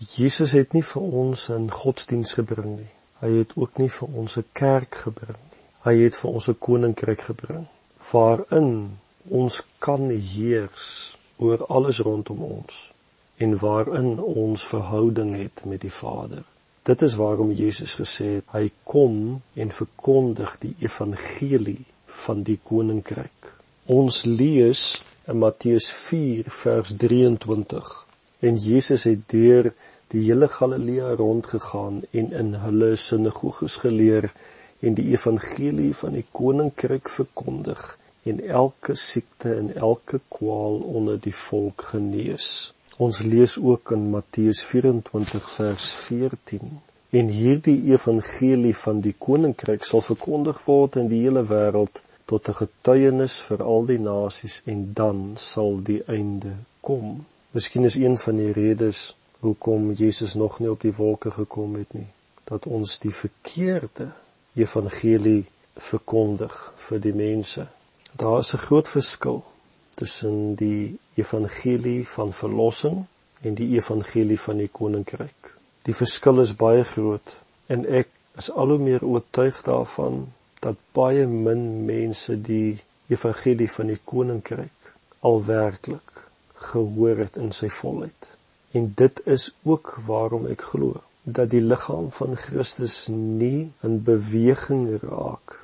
Jesus het nie vir ons 'n godsdiens gebring nie. Hy het ook nie vir ons 'n kerk gebring nie. Hy het vir ons 'n koninkryk gebring waarin ons kan heers oor alles rondom ons en waarin ons verhouding het met die Vader. Dit is waarom Jesus gesê het hy kom en verkondig die evangelie van die koninkryk. Ons lees in Matteus 4 vers 23 en Jesus het deur die hele Galilea rondgegaan en in hulle sinagoges geleer en die evangelie van die koninkryk verkondig en elke siekte en elke kwaal onder die volk genees. Ons lees ook in Matteus 24 vers 14. En hierdie evangelie van die koninkryk sal verkondig word in die hele wêreld tot 'n getuienis vir al die nasies en dan sal die einde kom. Miskien is een van die redes hoekom Jesus nog nie op die wolke gekom het nie, dat ons die verkeerde evangelie verkondig vir die mense. Daar is 'n groot verskil tussen die evangelie van verlossing en die evangelie van die koninkryk. Die verskil is baie groot en ek is al hoe meer oortuig daarvan dat baie min mense die evangelie van die koninkryk al werklik gehoor het in sy volheid. En dit is ook waarom ek glo dat die liggaam van Christus nie in beweging raak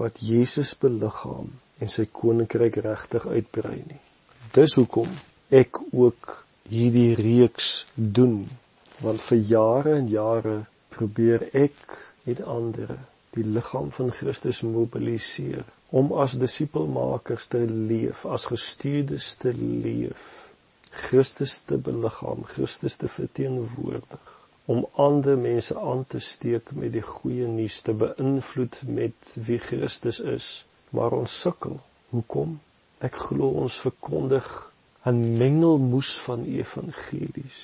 wat Jesus beliggaam en sy koninkryk regtig uitbrei nie. Dis hoekom ek ook hierdie reeks doen want vir jare en jare probeer ek met ander die liggaam van Christus mobiliseer om as disipelmakers te leef, as gestuurdes te leef, Christus te beliggaam, Christus te verteenwoordig om ander mense aan te steek met die goeie nuus te beïnvloed met wie Christus is maar ons sukkel. Hoekom? Ek glo ons verkondig 'n mengelmoes van evangelies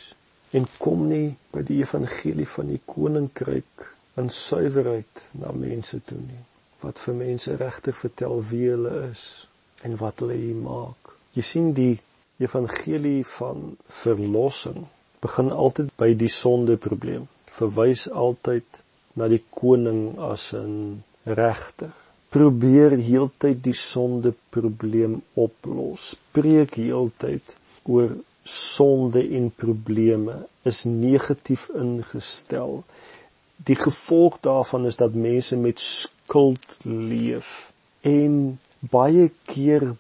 en kom nie by die evangelie van die koninkryk in suiwerheid na mense toe nie. Wat vir mense regtig vertel wie hulle is en wat hulle hier maak. Jy sien die evangelie van verlossing begin altyd by die sondeprobleem. Verwys altyd na die koning as 'n regter probeer heeltyd die sonde probleem oplos. Preek heeltyd oor sonde en probleme is negatief ingestel. Die gevolg daarvan is dat mense met skuld leef. En baie keer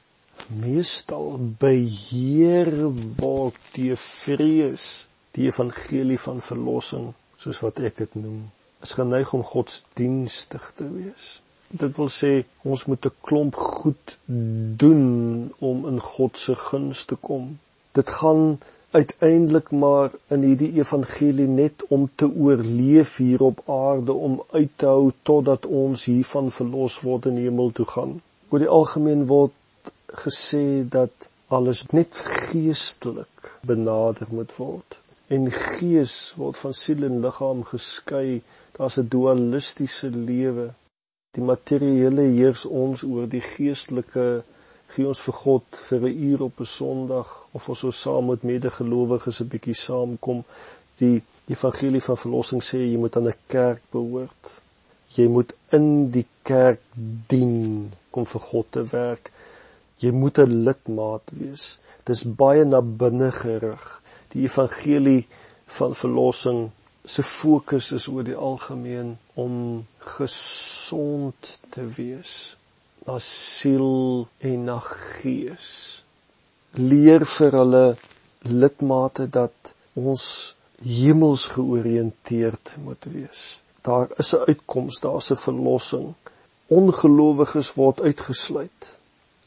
meestal beheer word deur vrees die evangelie van verlossing soos wat ek dit noem. Is geneig om godsdienstig te wees. Dit wil sê ons moet 'n klomp goed doen om in God se guns te kom. Dit gaan uiteindelik maar in hierdie evangelie net om te oorleef hier op aarde om uit te hou totdat ons hiervan verlos word en hemel toe gaan. Oor die algemeen word gesê dat alles net geestelik benader moet word. En gees word van siel en liggaam geskei. Daar's 'n dualistiese lewe Die materiële heers ons oor die geestelike gee ons vir God vir 'n uur op 'n Sondag of ons so saam met medegelowiges 'n bietjie saamkom. Die evangelie van verlossing sê jy moet aan 'n kerk behoort. Jy moet in die kerk dien om vir God te werk. Jy moet 'n lidmaat wees. Dis baie na binne gerig. Die evangelie van verlossing se fokus is oor die algemeen om gesond te wees na siel en na gees leer vir hulle lidmate dat ons hemels georiënteerd moet wees. Daar is 'n uitkoms daar's 'n verlossing. Ongelowiges word uitgesluit.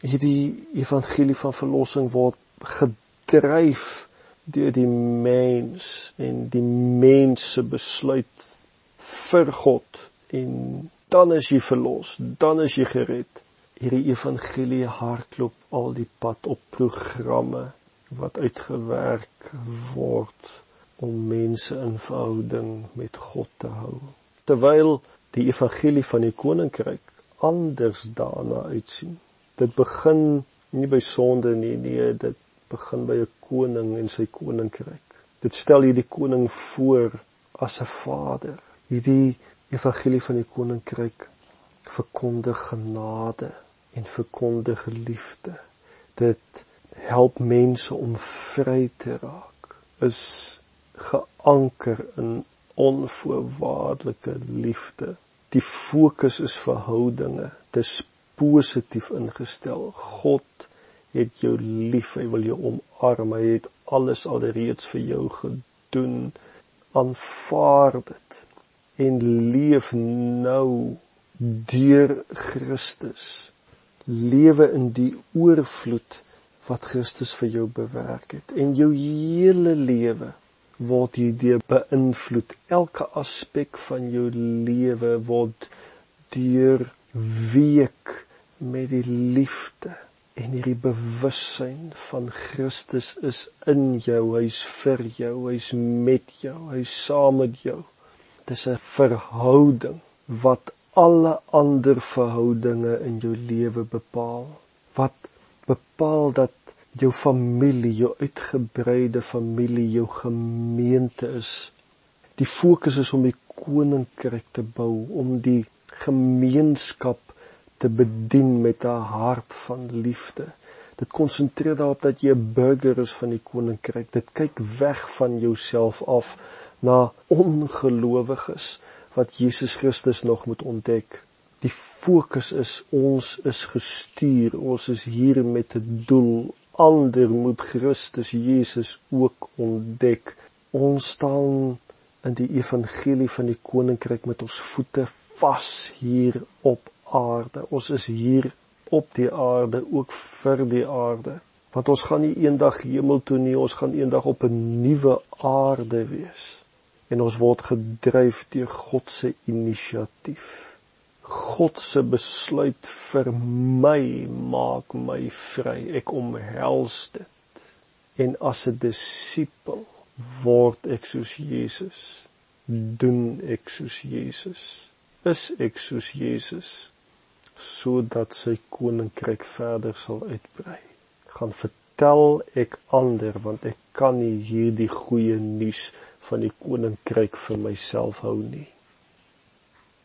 Hierdie evangelie van verlossing word gedryf deur die mens en die mens se besluit vir God en dan is jy verlos, dan is jy gered. Hierdie evangelie hardloop al die pad op programme wat uitgewerk word om mense in verhouding met God te hou. Terwyl die evangelie van die koninkryk anders daarna uitsien. Dit begin nie by sonde nie, nee, dit begin by 'n koning en sy koninkryk. Dit stel hierdie koning voor as 'n vader. Hierdie evangelie van die koninkryk verkondig genade en verkondig liefde. Dit help mense om vry te raak. Is geanker in onvoorwaardelike liefde. Die fokus is verhoudinge. Dit is positief ingestel. God het jou lief. Hy wil jou omarm. Hy het alles alreeds vir jou gedoen. Aanvaar dit en leef nou deur Christus. Lewe in die oorvloed wat Christus vir jou bewerk het en jou hele lewe word hierdeur beïnvloed. Elke aspek van jou lewe word deur week met die liefde en hierdie bewussyn van Christus is in jou, hy's vir jou, hy's met jou, hy's saam met jou. Dis 'n verhouding wat alle ander verhoudinge in jou lewe bepaal. Wat bepaal dat jou familie, jou uitgebreide familie, jou gemeente is. Die fokus is om die koninkryk te bou, om die gemeenskap te bedien met 'n hart van liefde. Dit konsentreer daarop dat jy 'n burger is van die koninkryk. Dit kyk weg van jouself af na ongelowiges wat Jesus Christus nog moet ontdek. Die fokus is ons is gestuur, ons is hier met 'n doel ander moet Christus Jesus ook ontdek. Ons staan in die evangelie van die koninkryk met ons voete vas hier op aarde. Ons is hier op die aarde ook vir die aarde. Want ons gaan nie eendag hemel toe nie, ons gaan eendag op 'n nuwe aarde wees. En ons word gedryf deur God se inisiatief. God se besluit vir my maak my vry. Ek omhels dit. En as 'n disipel word ek soos Jesus. Doen ek soos Jesus. Is ek soos Jesus sodat sy koninkryk verder sal uitbrei. Gaan vertel ek ander want ek kan nie hierdie goeie nuus van die koninkryk vir myself hou nie.